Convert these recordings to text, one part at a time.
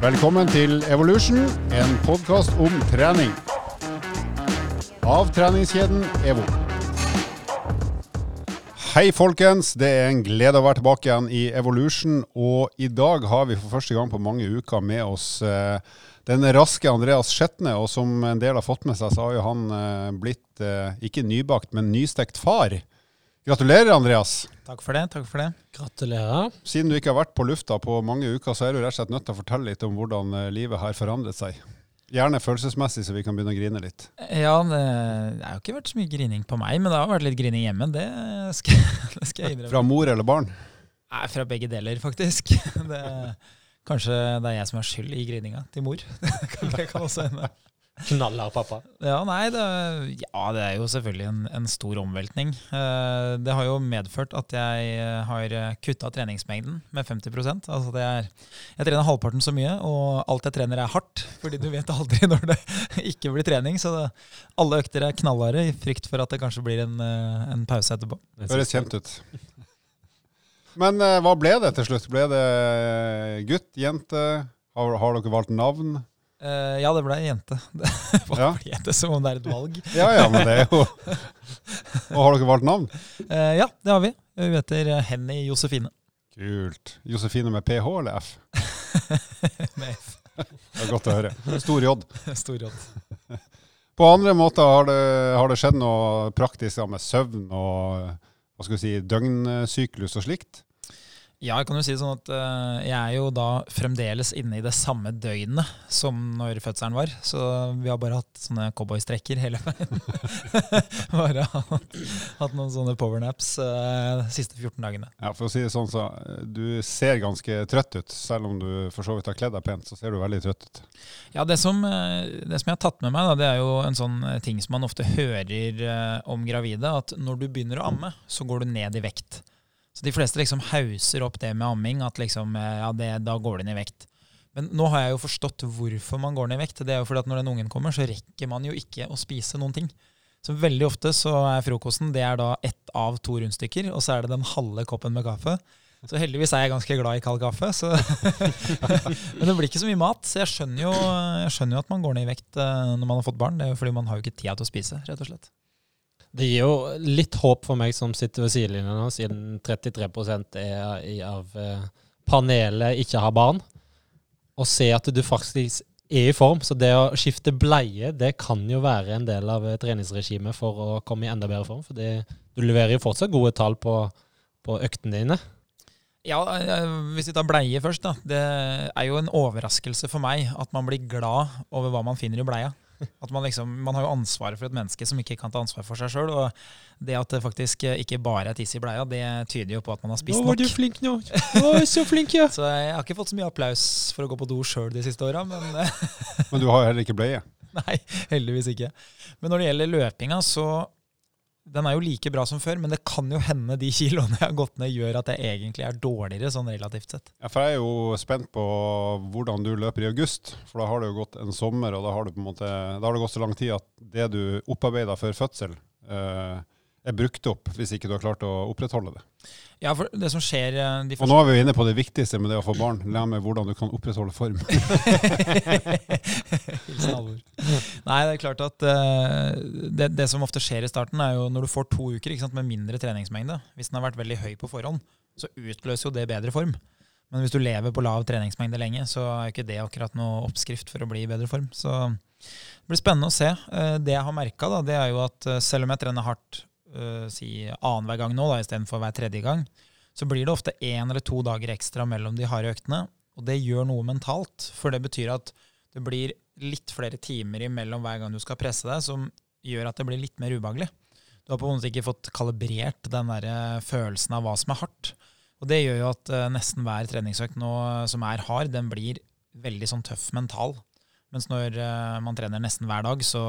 Velkommen til Evolution, en podkast om trening. Av treningskjeden EVO. Hei, folkens. Det er en glede å være tilbake igjen i Evolution. Og i dag har vi for første gang på mange uker med oss eh, den raske Andreas Skjetne. Og som en del har fått med seg, så har jo han eh, blitt eh, ikke nybakt, men nystekt far. Gratulerer, Andreas. Takk for det. takk for det. Gratulerer. Siden du ikke har vært på lufta på mange uker, så er du rett og slett nødt til å fortelle litt om hvordan eh, livet har forandret seg. Gjerne følelsesmessig, så vi kan begynne å grine litt. Ja, det, det har jo ikke vært så mye grining på meg, men det har vært litt grining hjemme. Det skal, det skal jeg innrømme. Fra mor eller barn? Nei, fra begge deler, faktisk. Det, kanskje det er jeg som har skyld i grininga til mor. Det kan også hende. Knallhard pappa. Ja, nei, det, ja, det er jo selvfølgelig en, en stor omveltning. Eh, Det har jo medført at jeg eh, har kutta treningsmengden med 50% Altså det er, Jeg trener halvparten så mye, og alt jeg trener er hardt. Fordi du vet aldri når det ikke blir trening. Så det, alle økter er knallharde i frykt for at det kanskje blir en, eh, en pause etterpå. Høres kjent ut. Men eh, hva ble det til slutt? Ble det gutt, jente? Har, har dere valgt navn? Eh, ja, det ble ei jente. Det Ja. ble det som om det er et valg? Ja ja, men det er jo Og har dere valgt navn? Uh, ja, det har vi. Hun heter Henny Josefine. Kult. Josefine med ph eller f? Med F. Det er godt å høre. Stor J. Stor J. På andre måter har det, har det skjedd noe praktisk med søvn og hva skal vi si, døgnsyklus og slikt? Ja, jeg kan jo si det sånn at uh, jeg er jo da fremdeles inne i det samme døgnet som når fødselen var. Så vi har bare hatt sånne cowboystrekker hele veien. bare hatt, hatt noen sånne powernaps uh, de siste 14 dagene. Ja, For å si det sånn, så eh, du ser ganske trøtt ut. Selv om du for så vidt har kledd deg pent, så ser du veldig trøtt ut. Ja, det som, eh, det som jeg har tatt med meg, da, det er jo en sånn eh, ting som man ofte hører uh, om gravide, at når du begynner å amme, så går du ned i vekt. Så de fleste liksom hauser opp det med amming, at liksom, eh, ja, det, da går det ned i vekt. Men nå har jeg jo forstått hvorfor man går ned i vekt. Det er jo fordi at når den ungen kommer, så rekker man jo ikke å spise noen ting. Så veldig ofte så er frokosten det er da ett av to rundstykker, og så er det den halve koppen med kaffe. Så heldigvis er jeg ganske glad i kald kaffe. Men det blir ikke så mye mat. Så jeg skjønner, jo, jeg skjønner jo at man går ned i vekt eh, når man har fått barn. Det er jo fordi man har jo ikke tida til å spise, rett og slett. Det gir jo litt håp for meg som sitter ved sidelinjen nå, siden 33% er av eh, panelet ikke har barn, og se at du faktisk er i form. Så det å skifte bleie, det kan jo være en del av eh, treningsregimet for å komme i enda bedre form. For du leverer jo fortsatt gode tall på, på øktene dine. Ja, eh, Hvis vi tar bleie først, da. Det er jo en overraskelse for meg at man blir glad over hva man finner i bleia. At Man liksom, man har jo ansvaret for et menneske som ikke kan ta ansvar for seg sjøl. Og det at det faktisk ikke bare er tiss i bleia, det tyder jo på at man har spist nok. Du flink nå! Å, så flink, ja! Så jeg har ikke fått så mye applaus for å gå på do sjøl de siste åra, men eh, Men du har jo heller ikke bleie. nei, heldigvis ikke. Men når det gjelder løpinga, så den er jo like bra som før, men det kan jo hende de kiloene jeg har gått ned, gjør at jeg egentlig er dårligere sånn relativt sett. Ja, for jeg er jo spent på hvordan du løper i august. For da har det jo gått en sommer, og da har, en måte, da har det gått så lang tid at det du opparbeida før fødsel, eh, er brukt opp hvis ikke du har klart å opprettholde det. Ja, for det som skjer eh, de Og nå er vi jo inne på det viktigste med det å få barn. Lær meg hvordan du kan opprettholde form. Hilsen. Nei, det er klart at uh, det, det som ofte skjer i starten, er jo når du får to uker ikke sant, med mindre treningsmengde. Hvis den har vært veldig høy på forhånd, så utløser jo det bedre form. Men hvis du lever på lav treningsmengde lenge, så er ikke det akkurat noe oppskrift for å bli i bedre form. Så det blir spennende å se. Eh, Det jeg har merka, det er jo at selv om jeg trener hardt eh, si annenhver gang nå, da, istedenfor hver tredje gang, så blir det ofte én eller to dager ekstra mellom de harde øktene. Og det gjør noe mentalt, for det betyr at det blir litt flere timer imellom hver gang du skal presse deg, som gjør at det blir litt mer ubehagelig. Du har på en måte ikke fått kalibrert den der eh, følelsen av hva som er hardt. Og det gjør jo at eh, nesten hver treningsøkt nå som er hard, den blir veldig sånn tøff mental. Mens når eh, man trener nesten hver dag, så,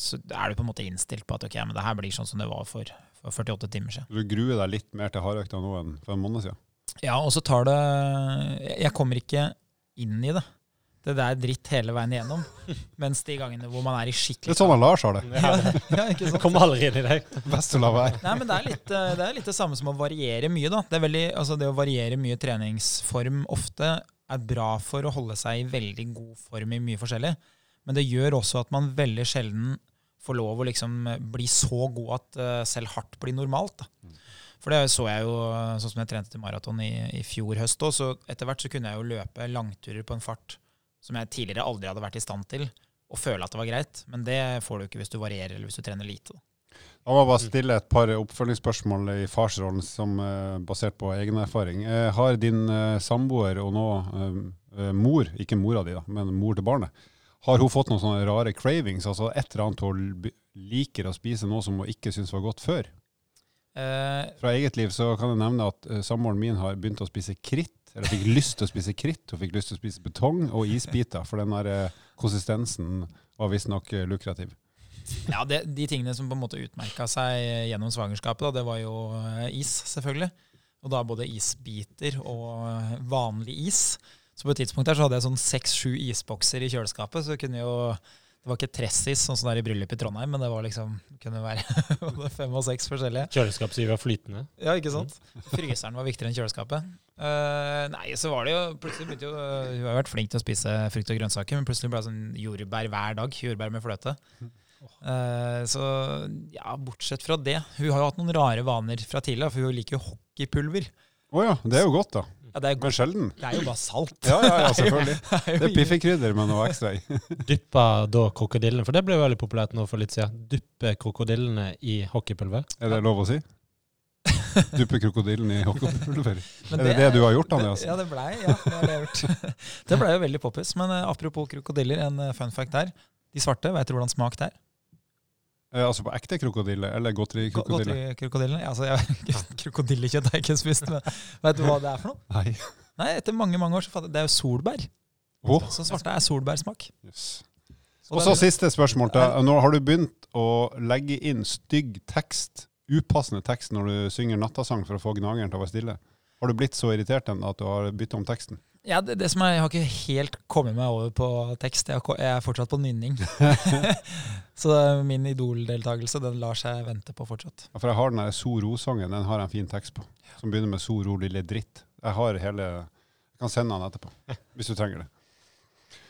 så er du på en måte innstilt på at ok, men det her blir sånn som det var for, for 48 timer siden. Du gruer deg litt mer til hardøkta nå enn for en måned siden. Ja, og så tar det Jeg kommer ikke inn i det. Det der er dritt hele veien igjennom. Mens de gangene hvor man er i skikkelig Det er sånn Lars har det. ja, ja, ikke sant? Kommer aldri inn i det. Best å la være. Nei, men det er, litt, eh, det er litt det samme som å variere mye. da. Det, er veldig, altså det å variere mye treningsform ofte er bra for å holde seg i veldig god form i mye forskjellig. Men det gjør også at man veldig sjelden får lov å liksom bli så god at uh, selv hardt blir normalt. Da. For det så jeg jo, sånn som jeg trente til maraton i, i fjor høst òg, så etter hvert så kunne jeg jo løpe langturer på en fart som jeg tidligere aldri hadde vært i stand til, og føle at det var greit. Men det får du ikke hvis du varierer eller hvis du trener lite. Da. Jeg må bare stille et par oppfølgingsspørsmål i farsrollen som uh, basert på egen erfaring. Uh, har din uh, samboer og nå mor, ikke mora di, da, men mor til barnet, har hun fått noen sånne rare cravings? Altså et eller annet hun liker å spise noe som hun ikke syntes var godt før? Fra eget liv så kan jeg nevne at samboeren min har begynt å spise kritt. Eller fikk lyst til å spise kritt, hun fikk lyst til å spise betong og isbiter. For den der konsistensen var visstnok lukrativ. Ja, det, De tingene som på en måte utmerka seg gjennom svangerskapet, da, det var jo eh, is, selvfølgelig. Og da både isbiter og vanlig is. Så på et tidspunkt der så hadde jeg sånn seks-sju isbokser i kjøleskapet. så kunne jo det var ikke tressis, sånn som det er i bryllup i Trondheim, men det var liksom, det kunne være fem og seks forskjellige. var flytende? Ja, ikke sant. Fryseren var viktigere enn kjøleskapet. Uh, nei, så var det jo Plutselig begynte jo Hun har vært flink til å spise frukt og grønnsaker, men plutselig ble det sånn jordbær hver dag. Jordbær med fløte. Uh, så ja, bortsett fra det. Hun har jo hatt noen rare vaner fra tidligere, for hun liker jo hockeypulver. Å oh ja, det er jo godt, da. Ja, det er Men sjelden. Det er jo bare salt. Ja, ja, ja selvfølgelig. det er piffekrydder med noe ekstra i. Dyppa da krokodillene, for det ble jo veldig populært nå for litt siden. Dyppe krokodillene i hockeypulver. Er det lov å si? Duppe krokodillen i hockeypulver. er det det du har gjort, Andreas? Ja, det blei ja, det det ble jo veldig poppis. Men uh, apropos krokodiller, en uh, fun fact der. De svarte, vet du hvordan smak det er? Eh, altså på ekte krokodille eller godterikrokodille? Godterikrokodille. Altså, ja, krokodillekjøtt har jeg ikke spist, men vet du hva det er for noe? Nei. Nei, Etter mange mange år så fatter jeg Det er jo solbær. Oh. Så svarte er solbærsmak. Yes. Og så siste spørsmål. Da. Nå har du begynt å legge inn stygg tekst, upassende tekst, når du synger nattasang for å få gnageren til å være stille? Har du blitt så irritert at du har bytta om teksten? Ja, det, det, som er, Jeg har ikke helt kommet meg over på tekst. Jeg, er fortsatt på nynning. så min Idol-deltakelse den lar seg vente på fortsatt. Ja, for jeg har den der So Ro-sangen. Den har jeg en fin tekst på. Som begynner med So Ro lille dritt. Jeg har hele Jeg kan sende den etterpå, hvis du trenger det.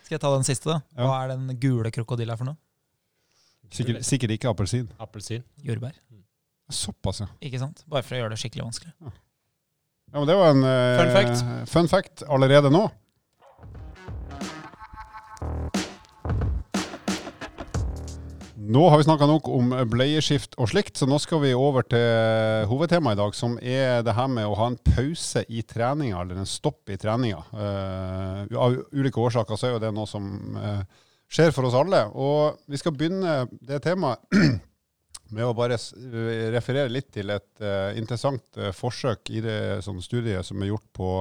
Skal jeg ta den siste, da? Hva er den gule krokodilla for noe? Sikkert, sikkert ikke appelsin. Appelsin. Jordbær. Såpass, ja. Ikke sant? Bare for å gjøre det skikkelig vanskelig. Ja. Ja, men Det var en fun, fact. fun fact allerede nå. Nå har vi snakka nok om bleieskift og slikt, så nå skal vi over til hovedtemaet i dag, som er det her med å ha en pause i treninga, eller en stopp i treninga. Uh, av ulike årsaker så er jo det noe som uh, skjer for oss alle. Og vi skal begynne det temaet med å bare referere litt til et uh, interessant uh, forsøk i det sånn studiet som er gjort på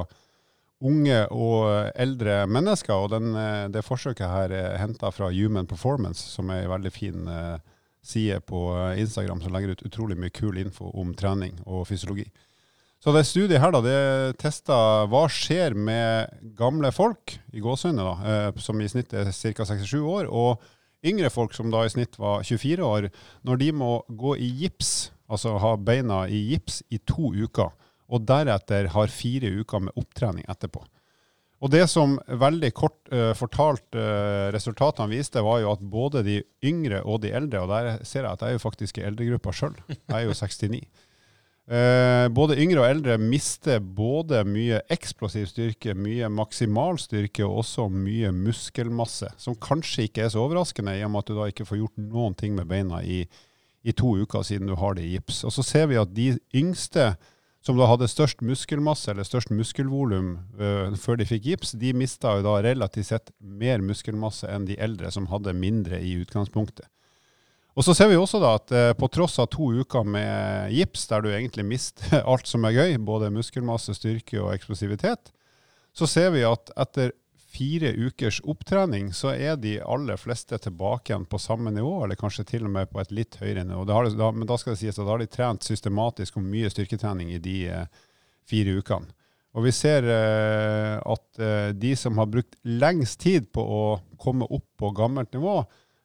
unge og eldre mennesker. og den, uh, Det forsøket her er henta fra Human Performance, som er en veldig fin side på Instagram som legger ut utrolig mye kul info om trening og fysiologi. Så det studiet her da, det testa hva skjer med gamle folk, i gåsehudene, som i snitt er ca. 67 år. og yngre folk som da i snitt var 24 år, når de må gå i gips, altså ha beina i gips i to uker, og deretter har fire uker med opptrening etterpå. Og Det som veldig kort uh, fortalt uh, resultatene viste, var jo at både de yngre og de eldre, og der ser jeg at jeg er jo faktisk i eldregruppa sjøl, jeg er jo 69 Eh, både yngre og eldre mister både mye eksplosiv styrke, mye maksimal styrke og også mye muskelmasse. Som kanskje ikke er så overraskende, i og med at du da ikke får gjort noen ting med beina i, i to uker siden du har det i gips. Og så ser vi at de yngste som da hadde størst muskelmasse eller størst muskelvolum eh, før de fikk gips, de mista jo da relativt sett mer muskelmasse enn de eldre som hadde mindre i utgangspunktet. Og så ser vi også da at eh, på tross av to uker med gips, der du egentlig mister alt som er gøy, både muskelmasse, styrke og eksplosivitet, så ser vi at etter fire ukers opptrening, så er de aller fleste tilbake igjen på samme nivå, eller kanskje til og med på et litt høyere nivå. Da, men da skal det sies at da har de trent systematisk og mye styrketrening i de eh, fire ukene. Og vi ser eh, at eh, de som har brukt lengst tid på å komme opp på gammelt nivå,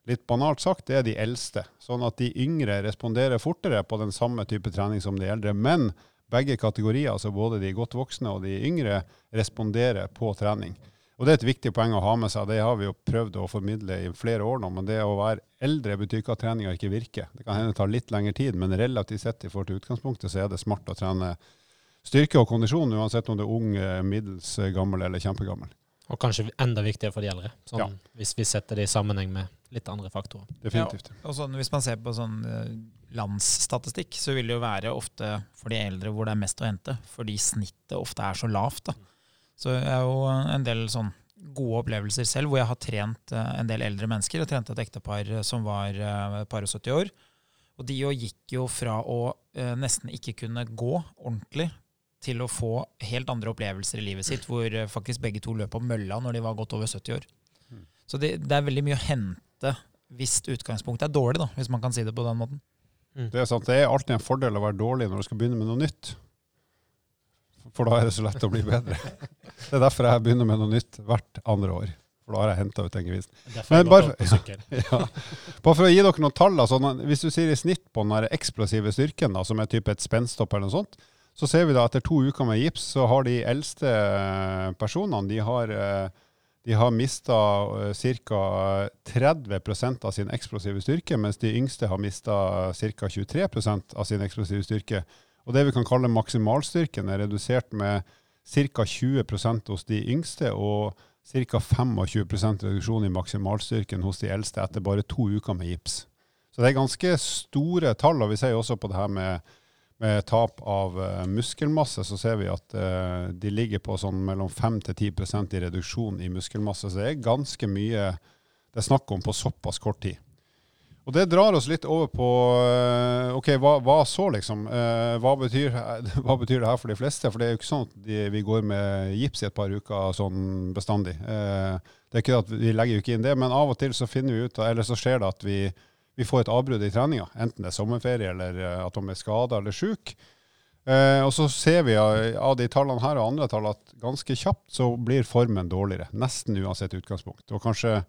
litt banalt sagt, det er de eldste. Sånn at de yngre responderer fortere på den samme type trening som de eldre. Men begge kategorier, altså både de godt voksne og de yngre, responderer på trening. Og Det er et viktig poeng å ha med seg. Det har vi jo prøvd å formidle i flere år nå. Men det å være eldre betyr ikke at treninga ikke virker. Det kan hende det tar litt lengre tid, men relativt sett i forhold til utgangspunktet så er det smart å trene styrke og kondisjon, uansett om du er ung, middels gammel eller kjempegammel. Og kanskje enda viktigere for de eldre, sånn, Ja. hvis vi setter det i sammenheng med litt andre faktorer. Definitivt. Og sånn, hvis man ser på sånn eh, landsstatistikk, så vil det jo være ofte for de eldre hvor det er mest å hente, fordi snittet ofte er så lavt. da. Så jeg har jo en del sånn gode opplevelser selv, hvor jeg har trent eh, en del eldre mennesker. Jeg trente et ektepar eh, som var et par og 70 år. Og de jo gikk jo fra å nesten ikke kunne gå ordentlig til å få helt andre opplevelser i livet sitt, hvor eh, faktisk begge to løp på mølla når de var godt over 70 år. Så det, det er veldig mye å hente hvis utgangspunktet er dårlig, da, hvis man kan si det på den måten. Det er sant, det er alltid en fordel å være dårlig når du skal begynne med noe nytt. For da er det så lett å bli bedre. Det er derfor jeg begynner med noe nytt hvert andre år. For da har jeg henta ut den gevinsten. Men bare- sykkel. Ja. Bare for å gi dere noen tall. Altså, hvis du sier i snitt på den eksplosive styrken, da, som er type et spensthopp eller noe sånt, så ser vi da etter to uker med gips, så har de eldste eh, personene de har, eh, de har mista ca. 30% av sin eksplosive styrke, mens de yngste har mista ca. 23% av sin eksplosive styrke. Og det vi kan kalle maksimalstyrken, er redusert med ca. 20% hos de yngste og ca. 25% reduksjon i maksimalstyrken hos de eldste etter bare to uker med gips. Så det er ganske store tall, og vi ser jo også på det her med, med tap av eh, muskelmasse, så ser vi at eh, de ligger på sånn mellom 5-10% i reduksjon i muskelmasse. Så det er ganske mye det er snakk om på såpass kort tid. Og det drar oss litt over på eh, OK, hva, hva så, liksom? Hva, betyr, hva betyr det her for de fleste? For det er jo ikke sånn at vi går med gips i et par uker sånn bestandig. Det er ikke at Vi legger jo ikke inn det, men av og til så finner vi ut, eller så skjer det at vi, vi får et avbrudd i treninga. Enten det er sommerferie eller eh, at de er skada eller syke. Eh, og så ser vi av, av de tallene her og andre tall at ganske kjapt så blir formen dårligere. Nesten uansett utgangspunkt. Og kanskje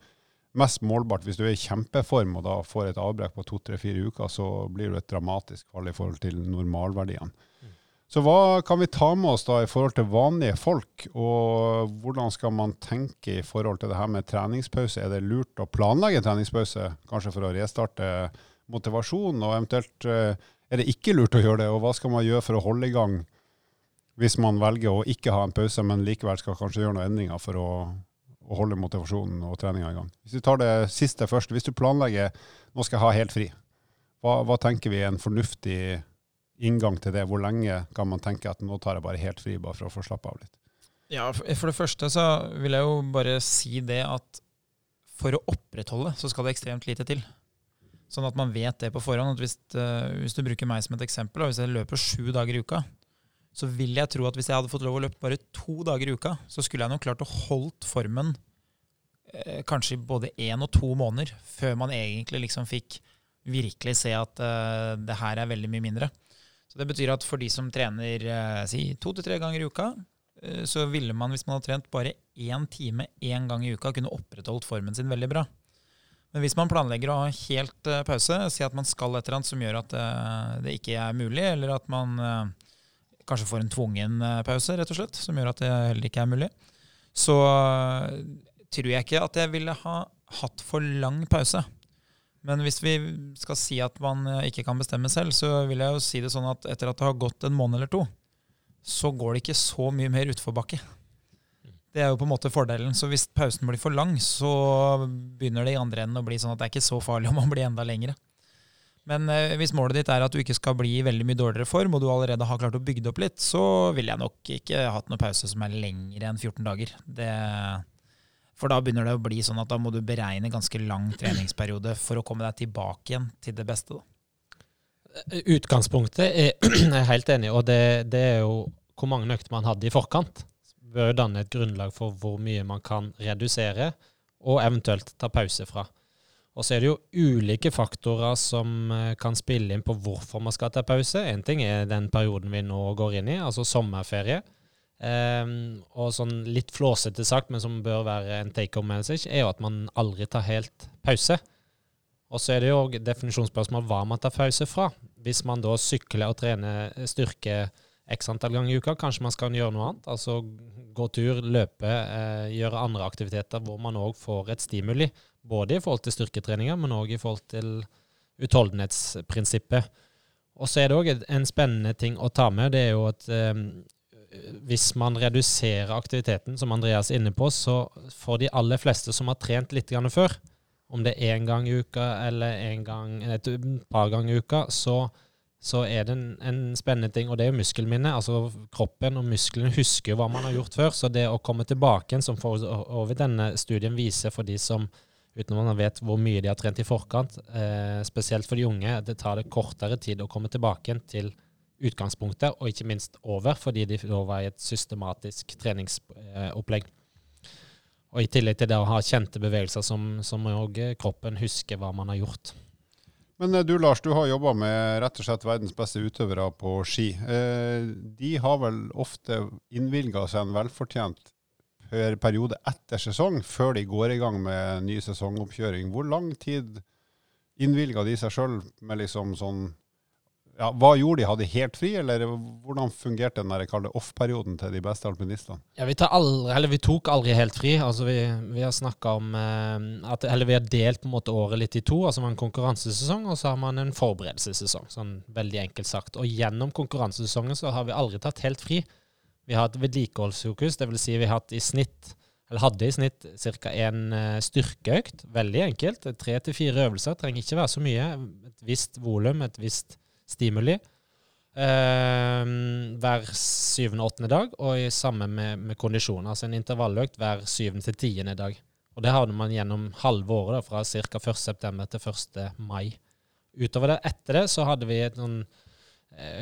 mest målbart hvis du er i kjempeform og da får et avbrekk på to-tre-fire uker, så blir det et dramatisk fall i forhold til normalverdiene. Så hva kan vi ta med oss da i forhold til vanlige folk, og hvordan skal man tenke i forhold til det her med treningspause? Er det lurt å planlegge en treningspause, kanskje for å restarte motivasjonen, og eventuelt eh, er det ikke lurt å gjøre det, og hva skal man gjøre for å holde i gang hvis man velger å ikke ha en pause, men likevel skal kanskje gjøre noen endringer for å, å holde motivasjonen og treninga i gang? Hvis du tar det siste først, hvis du planlegger nå skal jeg ha helt fri, hva, hva tenker vi er en fornuftig inngang til det? Hvor lenge kan man tenke at nå tar jeg bare helt fri, bare for å få slappe av litt? Ja, for det første så vil jeg jo bare si det at for å opprettholde så skal det ekstremt lite til. Sånn at man vet det på forhånd. at Hvis, eh, hvis du bruker meg som et eksempel, og hvis jeg løper sju dager i uka, så vil jeg tro at hvis jeg hadde fått lov å løpe bare to dager i uka, så skulle jeg nok klart å holdt formen eh, kanskje både én og to måneder, før man egentlig liksom fikk virkelig se at eh, det her er veldig mye mindre. Så det betyr at for de som trener eh, si to til tre ganger i uka, eh, så ville man, hvis man hadde trent bare én time én gang i uka, kunne opprettholdt formen sin veldig bra. Men hvis man planlegger å ha helt eh, pause, si at man skal et eller annet som gjør at det ikke er mulig, eller at man kanskje får en tvungen pause, rett og slett, som gjør at det heller ikke er mulig, så tror jeg ikke at jeg ville ha hatt for lang pause. Men hvis vi skal si at man eh, ikke kan bestemme selv, så vil jeg jo si det sånn at etter at det har gått en måned eller to, så går det ikke så mye mer utforbakke. Det er jo på en måte fordelen. Så hvis pausen blir for lang, så begynner det i andre enden å bli sånn at det er ikke så farlig om man blir enda lengre. Men eh, hvis målet ditt er at du ikke skal bli i veldig mye dårligere form, og du allerede har klart å bygge det opp litt, så ville jeg nok ikke hatt noen pause som er lengre enn 14 dager. Det, for da begynner det å bli sånn at da må du beregne ganske lang treningsperiode for å komme deg tilbake igjen til det beste. Da. Utgangspunktet er jeg helt enig og det, det er jo hvor mange økter man hadde i forkant. Bør danne et grunnlag for hvor mye man kan redusere, og eventuelt ta pause fra. Og så er det jo ulike faktorer som eh, kan spille inn på hvorfor man skal ta pause. En ting er den perioden vi nå går inn i, altså sommerferie. Um, og sånn litt flåsete sagt, men som bør være en take home message, er jo at man aldri tar helt pause. Og så er det jo definisjonsspørsmål hva man tar pause fra. Hvis man da sykler og trener styrke x antall ganger i uka. Kanskje man skal gjøre noe annet. Altså gå tur, løpe, eh, gjøre andre aktiviteter hvor man òg får et stimuli. Både i forhold til styrketreninger, men òg i forhold til utholdenhetsprinsippet. Og så er det òg en spennende ting å ta med. Det er jo at eh, hvis man reduserer aktiviteten, som Andreas er inne på, så for de aller fleste som har trent litt før, om det er én gang i uka eller gang, et par ganger i uka, så, så er det en, en, spennende ting, og det er jo muskelminne. Altså kroppen og musklene husker hva man har gjort før. Så det å komme tilbake igjen, som for over denne studien viser for de som uten at man vet hvor mye de har trent i forkant, eh, spesielt for de unge, det tar det kortere tid å komme tilbake igjen til utgangspunktet, og ikke minst over, fordi de var i et systematisk treningsopplegg. Og i tillegg til det å ha kjente bevegelser som, som kroppen husker hva man har gjort. Men eh, du Lars, du har jobba med rett og slett verdens beste utøvere på ski. Eh, de har vel ofte innvilga seg en velfortjent periode etter sesong, før de går i gang med ny sesongoppkjøring. Hvor lang tid innvilga de seg sjøl med liksom sånn ja, Hva gjorde de? Hadde de helt fri, eller hvordan fungerte den off-perioden til de beste alpinistene? Ja, vi, vi, tok aldri helt fri. Altså, vi, vi har snakka om eh, at Eller vi har delt på en måte året litt i to. altså Man har en konkurransesesong, og så har man en forberedelsessesong. Sånn veldig enkelt sagt. Og gjennom konkurransesesongen så har vi aldri tatt helt fri. Vi har hatt vedlikeholdsfokus, dvs. Si vi har hatt i snitt eller hadde i snitt ca. én uh, styrkeøkt. Veldig enkelt. Tre til fire øvelser. Trenger ikke være så mye. Et visst volum, et visst stimuli. Uh, hver syvende og åttende dag, og sammen med, med kondisjon. Altså en intervalløkt hver syvende til tiende dag. Og det hadde man gjennom halve året, da, fra ca. 1.9. til 1. mai. Utover det, etter det så hadde vi et noen eh,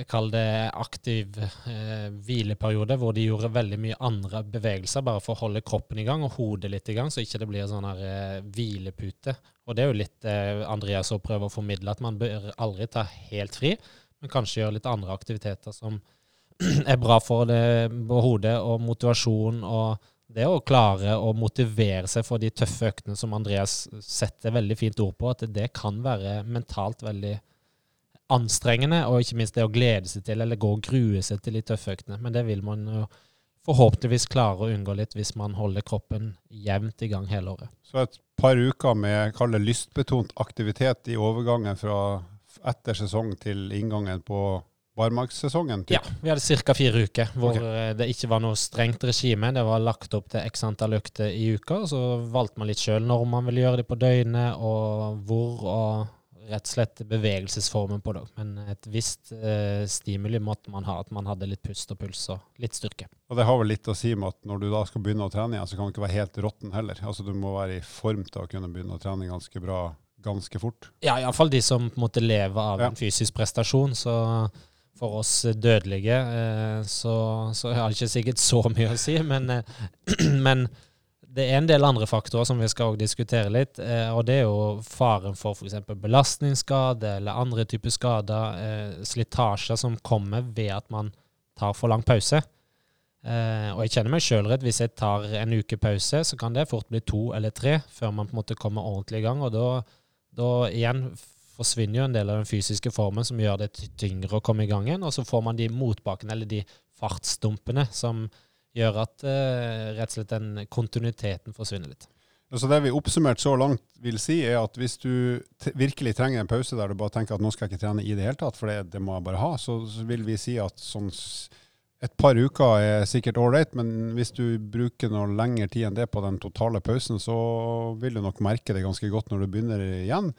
Kall det aktiv eh, hvileperiode, hvor de gjorde veldig mye andre bevegelser bare for å holde kroppen i gang og hodet litt i gang, så ikke det blir sånn her eh, hvilepute. Og det er jo litt eh, Andreas òg prøver å formidle, at man bør aldri ta helt fri, men kanskje gjøre litt andre aktiviteter som er bra for det på hodet og motivasjon. og det å klare å motivere seg for de tøffe øktene som Andreas setter veldig fint ord på, at det kan være mentalt veldig anstrengende, og ikke minst det å glede seg til, eller gå og grue seg til de tøffe øktene. Men det vil man jo forhåpentligvis klare å unngå litt hvis man holder kroppen jevnt i gang hele året. Så et par uker med kall det lystbetont aktivitet i overgangen fra etter sesong til inngangen på barmarkssesongen? Ja, vi hadde ca. fire uker hvor okay. det ikke var noe strengt regime. Det var lagt opp til x antall økter i uka, og så valgte man litt sjøl når man ville gjøre det på døgnet, og hvor, og rett og slett bevegelsesformen på det. Men et visst eh, stimuli måtte man ha, at man hadde litt pust og puls og litt styrke. Og Det har vel litt å si med at når du da skal begynne å trene igjen, så kan du ikke være helt råtten heller. Altså Du må være i form til å kunne begynne å trene ganske bra ganske fort. Ja, iallfall de som på en måte lever av ja. en fysisk prestasjon. Så for oss dødelige eh, så, så har det ikke sikkert så mye å si, men, eh, men det er en del andre faktorer som vi skal diskutere litt. Eh, og det er jo faren for f.eks. belastningsskade eller andre typer skader. Eh, slitasjer som kommer ved at man tar for lang pause. Eh, og jeg kjenner meg sjøl rett. Hvis jeg tar en uke pause, så kan det fort bli to eller tre før man på en måte kommer ordentlig i gang. Og da, igjen forsvinner jo en del av den fysiske formen som gjør det tyngre å komme i gang igjen. Og så får man de motbakene, eller de fartsdumpene, som gjør at uh, rett og slett den kontinuiteten forsvinner litt. Så Det vi oppsummert så langt vil si, er at hvis du virkelig trenger en pause der du bare tenker at nå skal jeg ikke trene i det hele tatt, for det, det må jeg bare ha, så, så vil vi si at sånn et par uker er sikkert ålreit, men hvis du bruker noe lengre tid enn det på den totale pausen, så vil du nok merke det ganske godt når du begynner igjen.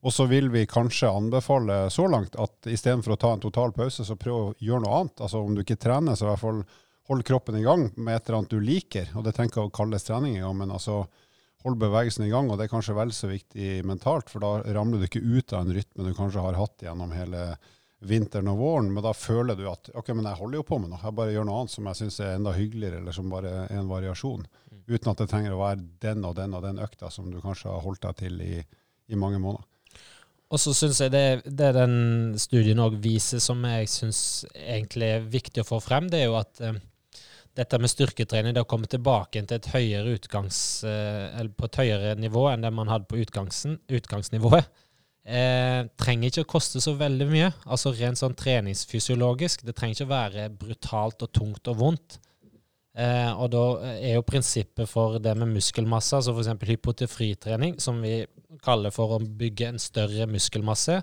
Og så vil vi kanskje anbefale så langt at istedenfor å ta en total pause, så prøv å gjøre noe annet. Altså Om du ikke trener, så i hvert fall hold kroppen i gang med et eller annet du liker. Og det tenker jeg å kalles trening engang, men altså hold bevegelsen i gang. Og det er kanskje vel så viktig mentalt, for da ramler du ikke ut av en rytme du kanskje har hatt gjennom hele vinteren og våren. Men da føler du at ok, men jeg holder jo på med noe. Jeg bare gjør noe annet som jeg syns er enda hyggeligere, eller som bare er en variasjon. Mm. Uten at det trenger å være den og den og den økta som du kanskje har holdt deg til i, i mange måneder. Og så syns jeg det, det den studien òg viser, som jeg syns egentlig er viktig å få frem, det er jo at eh, dette med styrketrening, det å komme tilbake til et høyere utgangs, eh, eller på et høyere nivå enn det man hadde på utgangsnivået, eh, trenger ikke å koste så veldig mye. Altså rent sånn treningsfysiologisk. Det trenger ikke å være brutalt og tungt og vondt. Eh, og da er jo prinsippet for det med muskelmasse, altså f.eks. hypotifritrening, som vi kaller for å bygge en større muskelmasse,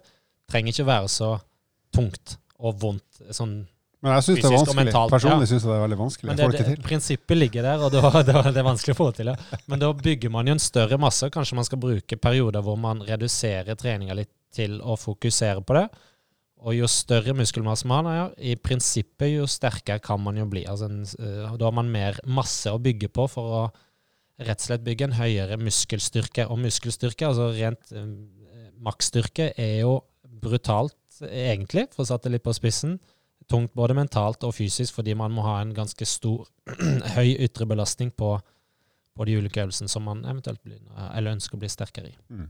trenger ikke være så tungt og vondt. sånn Men jeg syns det er vanskelig. mentalt, Personlig ja. syns jeg det er veldig vanskelig. Men det, det prinsippet ligger der, og da, da, det er vanskelig å få til. Ja. Men da bygger man jo en større masse. Kanskje man skal bruke perioder hvor man reduserer treninga litt til å fokusere på det. Og jo større muskelmasse man har, i prinsippet, jo sterkere kan man jo bli. Altså en, eh, da har man mer masse å bygge på for å rett og slett bygge en høyere muskelstyrke. Og muskelstyrke, altså rent eh, maksstyrke, er jo brutalt, egentlig, for å sette det litt på spissen tungt både mentalt og fysisk, fordi man må ha en ganske stor, høy ytre belastning på, på de ulike øvelsene som man eventuelt blir, eller ønsker å bli sterkere i. Mm.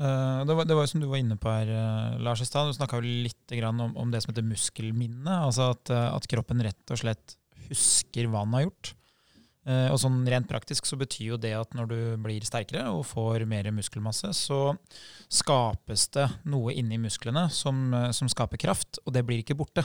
Uh, det, var, det var jo som du var inne på her, eh, Lars i stad. Du snakka litt grann om, om det som heter muskelminne. Altså at, eh, at kroppen rett og slett husker hva den har gjort. Uh, og sånn rent praktisk så betyr jo det at når du blir sterkere og får mer muskelmasse, så skapes det noe inni musklene som, som skaper kraft, og det blir ikke borte.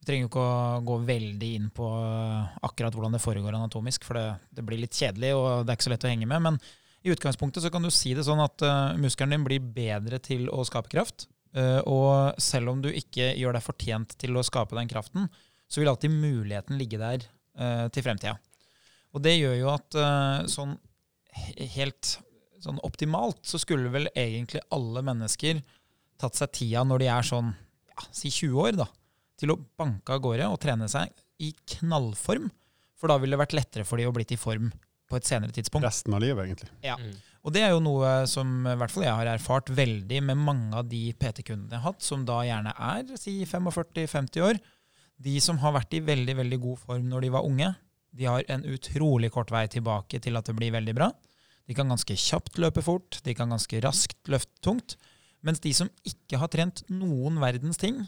Vi trenger jo ikke å gå veldig inn på eh, akkurat hvordan det foregår anatomisk, for det, det blir litt kjedelig og det er ikke så lett å henge med. Men i utgangspunktet så kan du si det sånn at uh, muskelen din blir bedre til å skape kraft. Uh, og selv om du ikke gjør deg fortjent til å skape den kraften, så vil alltid muligheten ligge der uh, til fremtida. Og det gjør jo at sånn helt sånn optimalt så skulle vel egentlig alle mennesker tatt seg tida når de er sånn ja, si 20 år, da, til å banke av gårde og trene seg i knallform. For da ville det vært lettere for de å blitt i form på et senere tidspunkt. Resten av livet, egentlig. Ja. Og det er jo noe som i hvert fall jeg har erfart veldig med mange av de PT-kundene jeg har hatt, som da gjerne er si 45-50 år. De som har vært i veldig veldig god form når de var unge, de har en utrolig kort vei tilbake til at det blir veldig bra. De kan ganske kjapt løpe fort, de kan ganske raskt løfte tungt. Mens de som ikke har trent noen verdens ting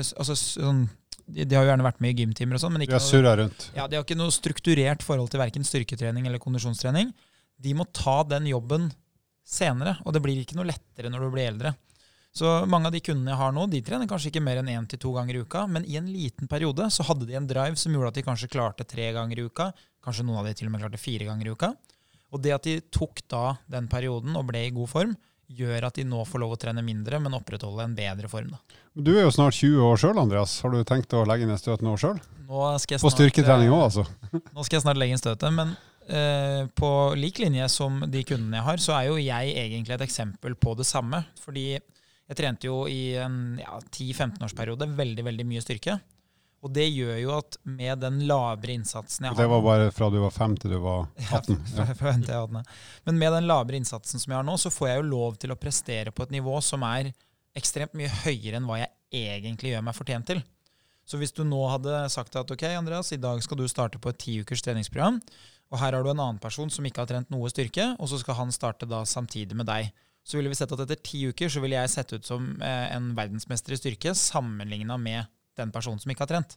s- altså sånn, de, de har jo gjerne vært med i gymtimer og sånn, men ikke noe- rundt. ja, De har ikke noe strukturert forhold til verken styrketrening eller kondisjonstrening. De må ta den jobben senere, og det blir ikke noe lettere når du blir eldre. Så mange av de kundene jeg har nå, de trener kanskje ikke mer enn én til to ganger i uka, men i en liten periode så hadde de en drive som gjorde at de kanskje klarte tre ganger i uka. Kanskje noen av de til og med klarte fire ganger i uka. Og det at de tok da den perioden og ble i god form, gjør at de nå får lov å trene mindre, men opprettholde en bedre form. Da. Du er jo snart 20 år sjøl, Andreas. Har du tenkt å legge ned støtet nå sjøl? På styrketrening eh, òg, altså. Nå skal jeg snart legge inn støtet, men eh, på lik linje som de kundene jeg har, så er jo jeg egentlig et eksempel på det samme. Fordi jeg trente jo i en ja, 10-15-årsperiode veldig, veldig mye styrke. Og det gjør jo at med den lavere innsatsen jeg har Det var bare fra du var fem til du var 18. Ja, fra- fra jeg hadde. Men med den lavere innsatsen som jeg har nå, så får jeg jo lov til å prestere på et nivå som er ekstremt mye høyere enn hva jeg egentlig gjør meg fortjent til. Så hvis du nå hadde sagt at ok, Andreas, i dag skal du starte på et ti ukers treningsprogram, og her har du en annen person som ikke har trent noe styrke, og så skal han starte da samtidig med deg, så ville vi sett at etter ti uker så ville jeg sett ut som eh, en verdensmester i styrke sammenligna med den personen som ikke har trent.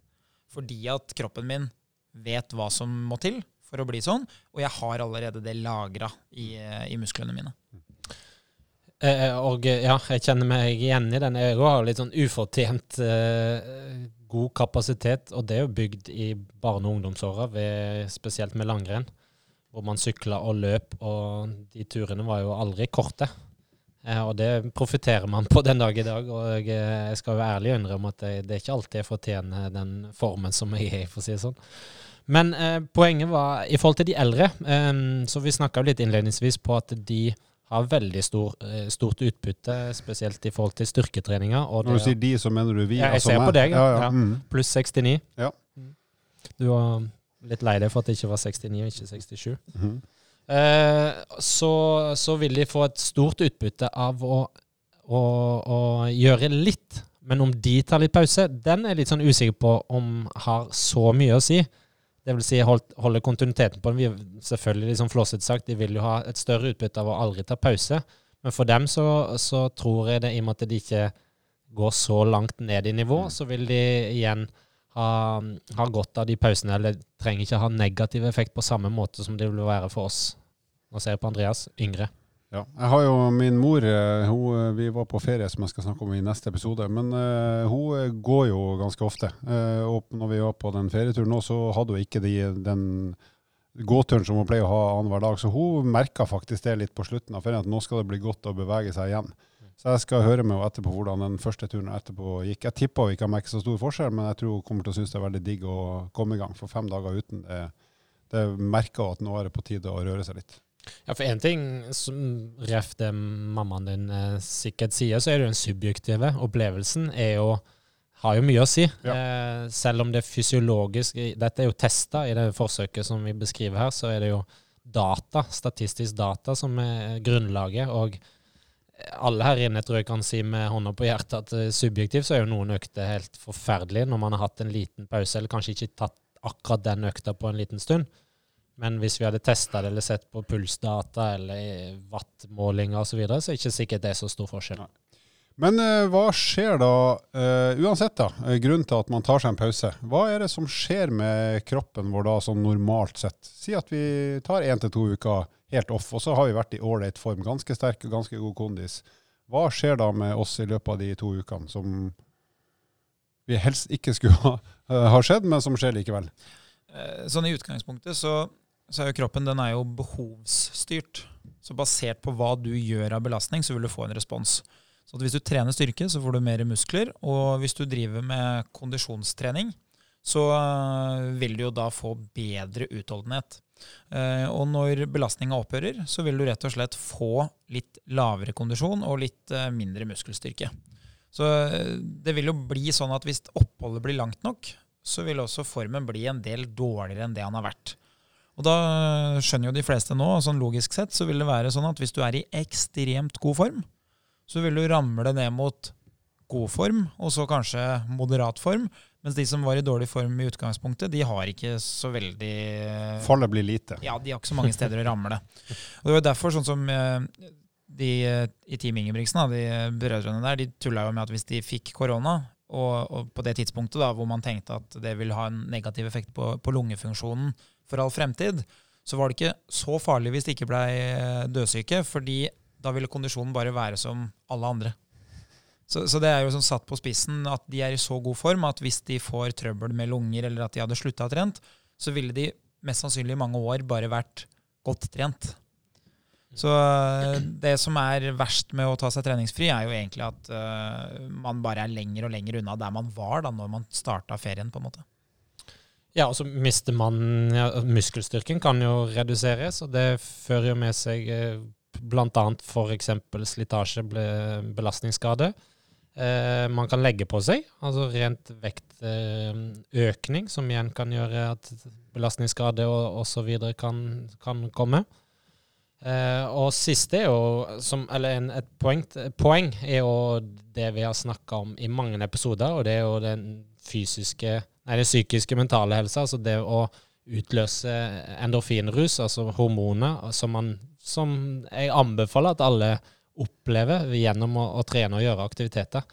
Fordi at kroppen min vet hva som må til for å bli sånn, og jeg har allerede det lagra i, eh, i musklene mine. Eh, og eh, ja, jeg kjenner meg igjen i den. Jeg har litt sånn ufortjent eh, god kapasitet, og det er jo bygd i barne- og ungdomsåra, spesielt med langrenn, hvor man sykla og løp, og de turene var jo aldri korte. Eh, og det profitterer man på den dag i dag, og jeg, eh, skal jo ærlig innrømme at det, det er ikke alltid jeg fortjener den formen som jeg er i, for å si det sånn. Men eh, poenget var i forhold til de eldre, eh, så vi snakka litt innledningsvis på at de har veldig stor, eh, stort utbytte, spesielt i forhold til styrketreninga. Når du sier de, så mener du vi? Ja, jeg altså ser på deg, ja. ja. Mm. pluss 69. Ja. Du var litt lei deg for at det ikke var 69 og ikke 67. Mhm. Eh, så, så vil de få et stort utbytte av å, å, å gjøre litt. Men om de tar litt pause, den er jeg litt sånn usikker på om har så mye å si. Det vil si holdt, holde kontinuiteten på den. Vi, selvfølgelig, liksom flåsete sagt, de vil jo ha et større utbytte av å aldri ta pause. Men for dem så, så tror jeg det, i og med at de ikke går så langt ned i nivå, Mm. så vil de igjen ha, ha godt av de pausene. Eller trenger ikke ha negativ effekt på samme måte som det vil være for oss. Nå ser jeg på Andreas, yngre. Ja. Jeg har jo min mor eh, hun, Vi var på ferie, som jeg skal snakke om i neste episode. Men uh, hun går jo ganske ofte. Uh, og når vi var på den ferieturen nå, så hadde hun ikke de, den gåturen som hun pleier å ha annenhver dag. Så hun merka faktisk det litt på slutten av ferien, at nå skal det bli godt å bevege seg igjen. Så jeg skal høre med henne etterpå hvordan den første turen etterpå gikk. Jeg tipper hun ikke har merket så stor forskjell, men jeg tror hun kommer til å synes det er veldig digg å komme i gang. For fem dager uten, det, det merker hun at nå er det på tide å røre seg litt. Ja, for én ting, som ref det mammaen din eh, sikkert sier, så er det jo den subjektive opplevelsen er jo, har jo mye å si. Ja. Eh, selv om det fysiologisk Dette er jo testa i det forsøket som vi beskriver her, så er det jo data, statistisk data, som er grunnlaget. og alle her inne tror jeg kan si med hånda på hjertet at eh, subjektivt så er jo noen økter helt forferdelige når man har hatt en liten pause, eller kanskje ikke tatt akkurat den økta på en liten stund. Men hvis vi hadde testa det eller sett på pulsdata eller wattmålinger osv., så, videre, så er det ikke sikkert det er så stor forskjell. Men uh, hva skjer da, uh, uansett da, grunnen til at man tar seg en pause, hva er det som skjer med kroppen vår da, sånn normalt sett? Si at vi tar én til to uker helt off, og så har vi vært i ålreit form, ganske sterk og ganske god kondis. Hva skjer da med oss i løpet av de to ukene som vi helst ikke skulle ha, ha skjedd, men som skjer likevel? Sånn i utgangspunktet så så er jo kroppen den er jo behovsstyrt. Så basert på hva du gjør av belastning, så vil du få en respons. Så hvis du trener styrke, så får du mer muskler. Og hvis du driver med kondisjonstrening, så eh, vil du jo da få bedre utholdenhet. Eh, og når belastninga opphører, så vil du rett og slett få litt lavere kondisjon og litt eh, mindre muskelstyrke. Så det vil jo bli sånn at hvis oppholdet blir langt nok, så vil også formen bli en del dårligere enn det han har vært. Og da skjønner jo de fleste nå, sånn logisk sett, så vil det være sånn at hvis du er i ekstremt god form, så vil du ramle ned mot god form, og så kanskje moderat form. Mens de som var i dårlig form i utgangspunktet, de har ikke så veldig Fallet blir lite. Ja, de har ikke så mange steder å ramle. Og det var derfor, sånn som eh, de i Team Ingebrigtsen, de brødrene der, de tulla jo med at hvis de fikk korona, og, og, på det tidspunktet da, hvor man tenkte at det ville ha en negativ effekt på, på lungefunksjonen, for all fremtid, så var det ikke så farlig hvis de ikke ble dødsyke, dødssyke, fordi da ville kondisjonen bare være som alle andre. Så, så, det er jo sånn satt på spissen at de er i så god form at hvis de får trøbbel med lunger, eller at de hadde slutta å trent, så ville de mest sannsynlig i mange år bare vært godt trent. Så eh, det som er verst med å ta seg treningsfri, er jo egentlig at uh, man bare er lenger og lenger unna der man var da når man starta ferien. på en måte. Ja, og så mister man ja, Muskelstyrken kan jo reduseres, og det fører jo med seg eh, bl.a. f.eks. slitasje, belastningsskade. Eh, man kan legge på seg, altså rent vektøkning, som igjen kan gjøre at belastningsskade og osv. Kan, kan komme. Eh, og siste er jo, som, eller en, et poeng, poeng, er jo det vi har snakka om i mange episoder, og det er jo den fysiske Nei, den psykiske, mentale helsa. altså det å utløse endorfinrus, altså hormoner, som, man, som jeg anbefaler at alle opplever gjennom å, å, trene og gjøre aktiviteter.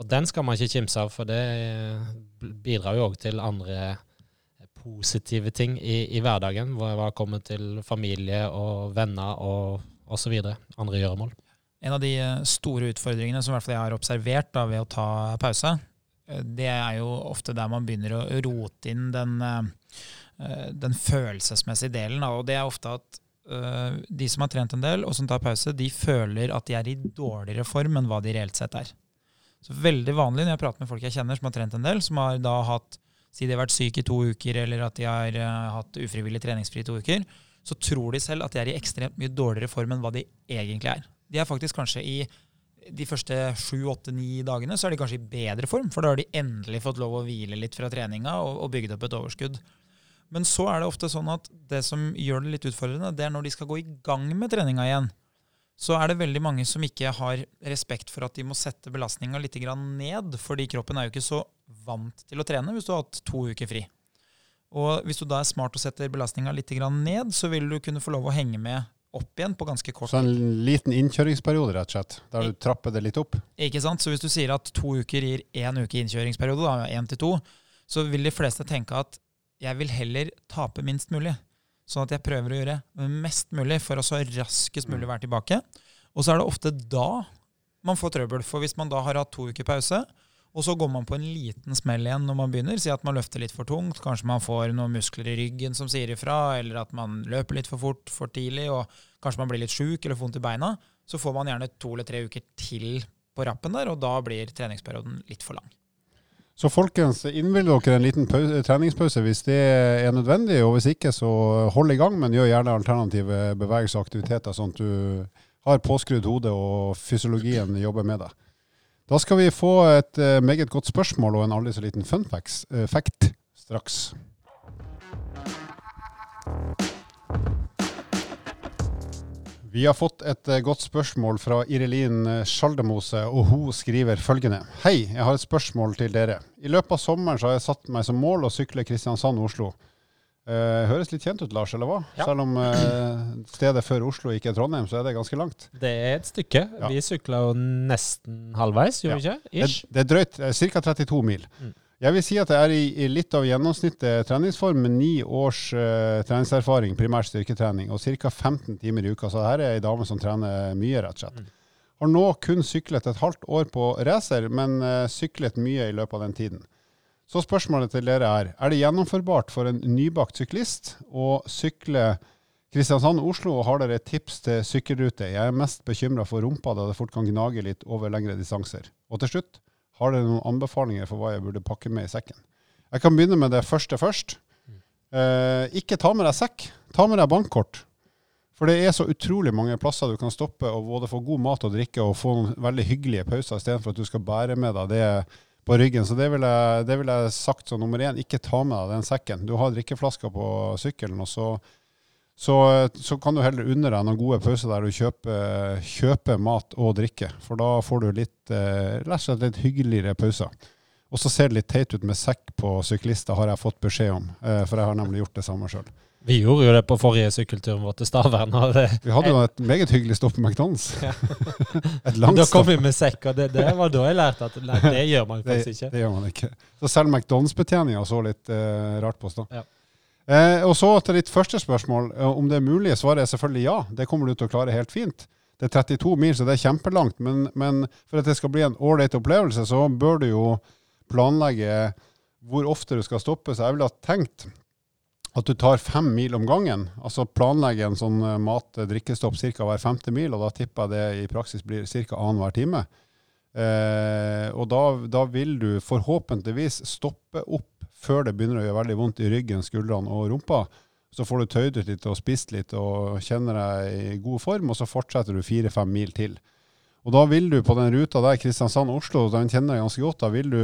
Og den skal man ikke kimse av, for det bidrar jo òg til andre positive ting i, i hverdagen, hva det kommer til familie og venner og osv. Andre gjøremål. En av de store utfordringene som hvert fall jeg har observert da, ved å ta pause, det er jo ofte der man begynner å rote inn den, eh, den følelsesmessige delen. Og det er ofte at eh, de som har trent en del, og som tar pause, de føler at de er i dårligere form enn hva de reelt sett er. Så veldig vanlig når jeg prater med folk jeg kjenner som har trent en del, som har da hatt Si de har vært syke i to uker, eller at de har uh, hatt ufrivillig treningsfri i to uker, så tror de selv at de er i ekstremt mye dårligere form enn hva de egentlig er. De er faktisk kanskje i de første sju, åtte, ni dagene så er de kanskje i bedre form, for da har de endelig fått lov å hvile litt fra treninga og, og bygd opp et overskudd. Men så er det ofte sånn at det som gjør det litt utfordrende, det er når de skal gå i gang med treninga igjen. Så er det veldig mange som ikke har respekt for at de må sette belastninga litt ned, fordi kroppen er jo ikke så vant til å trene hvis du har hatt to uker fri. Og hvis du da er smart og setter belastninga litt ned, så vil du kunne få lov å henge med opp igjen på ganske kort. Så en liten innkjøringsperiode, rett og slett, der du trapper det litt opp? Ikke sant. Så hvis du sier at to uker gir én uke innkjøringsperiode, da, én til to, så vil de fleste tenke at jeg vil heller tape minst mulig. Sånn at jeg prøver å gjøre mest mulig for å så raskest mulig være tilbake. Og så er det ofte da man får trøbbel. For hvis man da har hatt to uker pause, og så går man på en liten smell igjen når man begynner, si at man løfter litt for tungt, kanskje man får noen muskler i ryggen som sier ifra, eller at man løper litt for fort for tidlig, og kanskje man blir litt sjuk eller får vondt i beina, så får man gjerne to eller tre uker til på rappen der, og da blir treningsperioden litt for lang. Så folkens, innvill dere en liten pause, treningspause hvis det er nødvendig, og hvis ikke, så hold i gang, men gjør gjerne alternative bevegelser og aktiviteter, sånn at du har påskrudd hode og fysiologien jobber med deg. Da skal vi få et uh, meget godt spørsmål og en aldri så liten fun uh, fact straks. Vi har fått et uh, godt spørsmål fra Irelin Skjaldemose, og hun skriver følgende. Hei, jeg har et spørsmål til dere. I løpet av sommeren så har jeg satt meg som mål å sykle Kristiansand-Oslo. Uh, høres litt kjent ut, Lars, eller hva? Ja. Selv om uh, stedet før Oslo ikke er Trondheim, så er det ganske langt. Det er et stykke. Ja. Vi sykla jo nesten halvveis, gjorde vi ja. ikke? Ish. Det, det, er drøyt. Ca. 32 mil. Mm. Jeg vil si at jeg er i, i litt av gjennomsnittet treningsform med ni års uh, treningserfaring, primært styrketrening, og ca. 15 timer i uka. Så her er ei dame som trener mye, rett og slett. Mm. Har nå kun syklet et halvt år på racer, men uh, syklet mye i løpet av den tiden. Så spørsmålet til dere er er det gjennomførbart for en nybakt syklist å sykle Kristiansand-Oslo, og har dere et tips til sykkelrute? Jeg er mest bekymra for rumpa, da det fort kan gnage litt over lengre distanser. Og til slutt, har dere noen anbefalinger for hva jeg burde pakke med i sekken? Jeg kan begynne med det første først. Eh, ikke ta med deg sekk, ta med deg bankkort. For det er så utrolig mange plasser du kan stoppe og både få god mat og drikke og få noen veldig hyggelige pauser istedenfor at du skal bære med deg det på ryggen. Så det ville jeg, vil jeg sagt som nummer én. Ikke ta med deg den sekken. Du har drikkeflasker på sykkelen, og så så, så, kan du heller unne deg noen gode pauser der du kjøper, kjøper, mat og drikke. For da får du litt, eh, litt hyggeligere pauser. Og så ser det litt teit ut med sekk på syklister, har jeg fått beskjed om. Eh, for jeg har nemlig gjort det samme sjøl. Vi gjorde jo det på forrige sykkelturen vår til Stavern. Vi hadde jo et meget hyggelig stopp på McDonald's. Ja. et langt Da kom vi med sekk, og det, det, var da jeg lærte at nei, det gjør man faktisk ikke. Det, det gjør man ikke. Så selv McDonald's-betjeninga så litt eh, rart på oss da. Ja. Eh, og så til ditt første spørsmål. Eh, om det er mulig, svaret er selvfølgelig ja. Det kommer du til å klare helt fint. Det er 32 mil, så det er kjempelangt. Men, men for at det skal bli en ålreit opplevelse, så bør du jo planlegge hvor ofte du skal stoppe. Så jeg ville ha tenkt at du tar fem mil om gangen. Altså planlegge en sånn eh, mat-drikkestopp ca. hver femte mil, og da tipper jeg det i praksis blir ca. annenhver time. Eh, og da, da, vil du forhåpentligvis stoppe opp før det begynner å gjøre veldig vondt i ryggen, skuldrene og rumpa. Så får du tøyd ut litt og spist litt og kjenner deg i god form, og så fortsetter du fire-fem mil til. Og da vil du på den ruta der, Kristiansand-Oslo, den kjenner jeg ganske godt, da vil du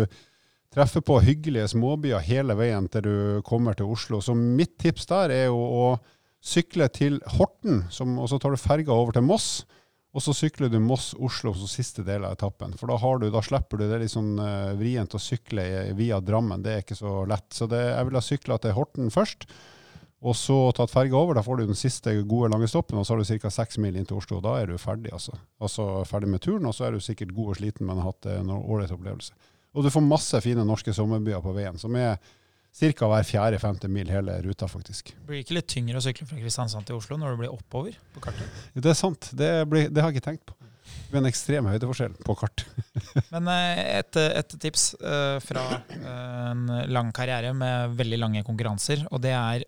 treffe på hyggelige småbyer hele veien til du kommer til Oslo. Så mitt tips der er jo å sykle til Horten, som, og så tar du ferga over til Moss. Og så sykler du Moss-Oslo som siste del av etappen. For da, du, da slipper du det litt sånn uh, vrient å sykle via Drammen. Det er ikke så lett. Så det, jeg ville ha sykla til Horten først, og så tatt ferga over. Da får du den siste gode lange stoppen, og så har du ca. seks mil inn til Oslo. Da er du ferdig, altså. Altså ferdig med turen, og så er du sikkert god og sliten, men har hatt en ålreit opplevelse. Og du får masse fine norske sommerbyer på veien, som er Ca. hver fjerde-femte mil hele ruta, faktisk. Blir det ikke litt tyngre å sykle fra Kristiansand til Oslo når du blir oppover på kartet? Det er sant. Det, blir, det har jeg ikke tenkt på. Det blir en ekstrem høydeforskjell på kart. Men eh, et, et tips uh, fra uh, en lang karriere med veldig lange konkurranser, og det er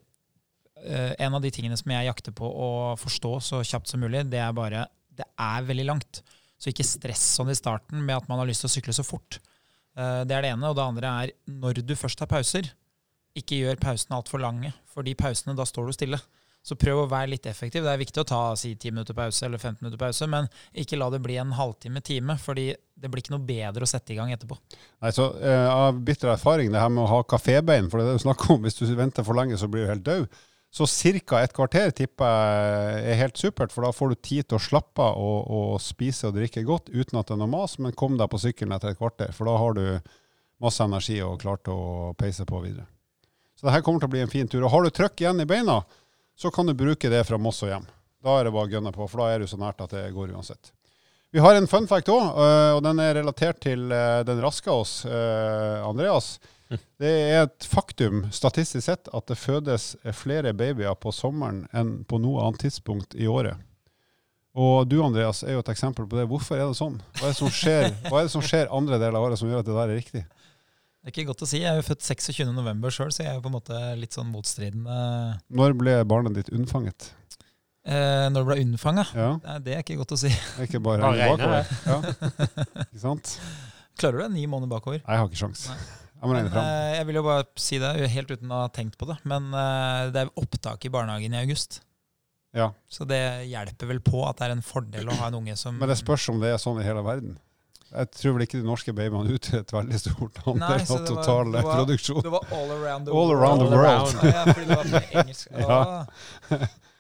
en av de tingene som jeg jakter på å forstå så kjapt som mulig, det er bare det er veldig langt. Så ikke stress sånn i starten med at man har lyst til å sykle så fort. Det er det ene. Og det andre er når du først har pauser, ikke gjør pausene altfor lange, for de pausene, da står du stille. Så prøv å være litt effektiv. Det er viktig å ta si 10 minutter pause eller 15 minutter pause, men ikke la det bli en halvtime, time, fordi det blir ikke noe bedre å sette i gang etterpå. Nei, så uh, Av bitter erfaring, det her med å ha kafébein, for det er det du snakker om, hvis du venter for lenge, så blir du helt død. Så ca. et kvarter tipper jeg er helt supert, for da får du tid til å slappe av og, og, spise og drikke godt uten at det er noe mas, men kom deg på sykkelen etter et kvarter, for da har du masse energi og klart å peise på videre. Så det her kommer til å bli en fin tur. Og har du trøkk igjen i beina, så kan du bruke det fra Moss og hjem. Da er det bare å gønne på, for da er du så nært at det går uansett. Vi har en fun fact òg, øh, og den er relatert til øh, den raske oss, øh, Andreas. Det er et faktum statistisk sett at det fødes flere babyer på sommeren enn på noe annet tidspunkt i året. Og du Andreas er jo et eksempel på det. Hvorfor er det sånn? Hva er det som skjer, hva er det som skjer andre deler av året som gjør at det der er riktig? Det er ikke godt å si. Jeg er jo født 26.11., sjøl, så jeg er jo på en måte litt sånn motstridende. Når ble barnet ditt unnfanget? Eh, når det ble unnfanga? Ja, Nei, det er ikke godt å si. det er ikke bare Bare bakover. Ja. Ikke sant? Klarer du det? Ni måneder bakover? Nei, Jeg har ikke sjans. Nei. Jeg må regne Men, fram. eh, jeg vil jo bare si det, helt uten å ha tenkt på det, men eh, det er opptak i barnehagen i august. Ja. Så det hjelper vel på at det er en fordel å ha en unge som Men det spørs om det er sånn i hele verden. Jeg tror vel ikke de norske babyene utgjør et veldig stort antall av total det var- produksjon. Det var all around the All world. around the All world. around. Ja, fordi det var på engelsk. Ja.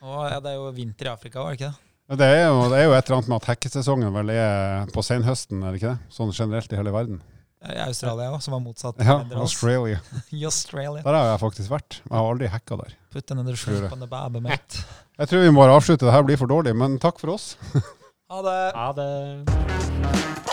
Ja, det er jo vinter i Afrika, var det ikke det? Det er, jo, det er jo et eller annet med at hekkesesongen vel er på senhøsten, er det ikke det? Sånn generelt i hele verden. I Australia òg, som var motsatt. Ja. Australia. Australia. Der har jeg faktisk vært. Jeg har aldri hacka der. Put another Tror shrimp on the baby, mate. Jeg tror vi må bare avslutte. Det her blir for dårlig, men takk for oss. Ha det! Ha det.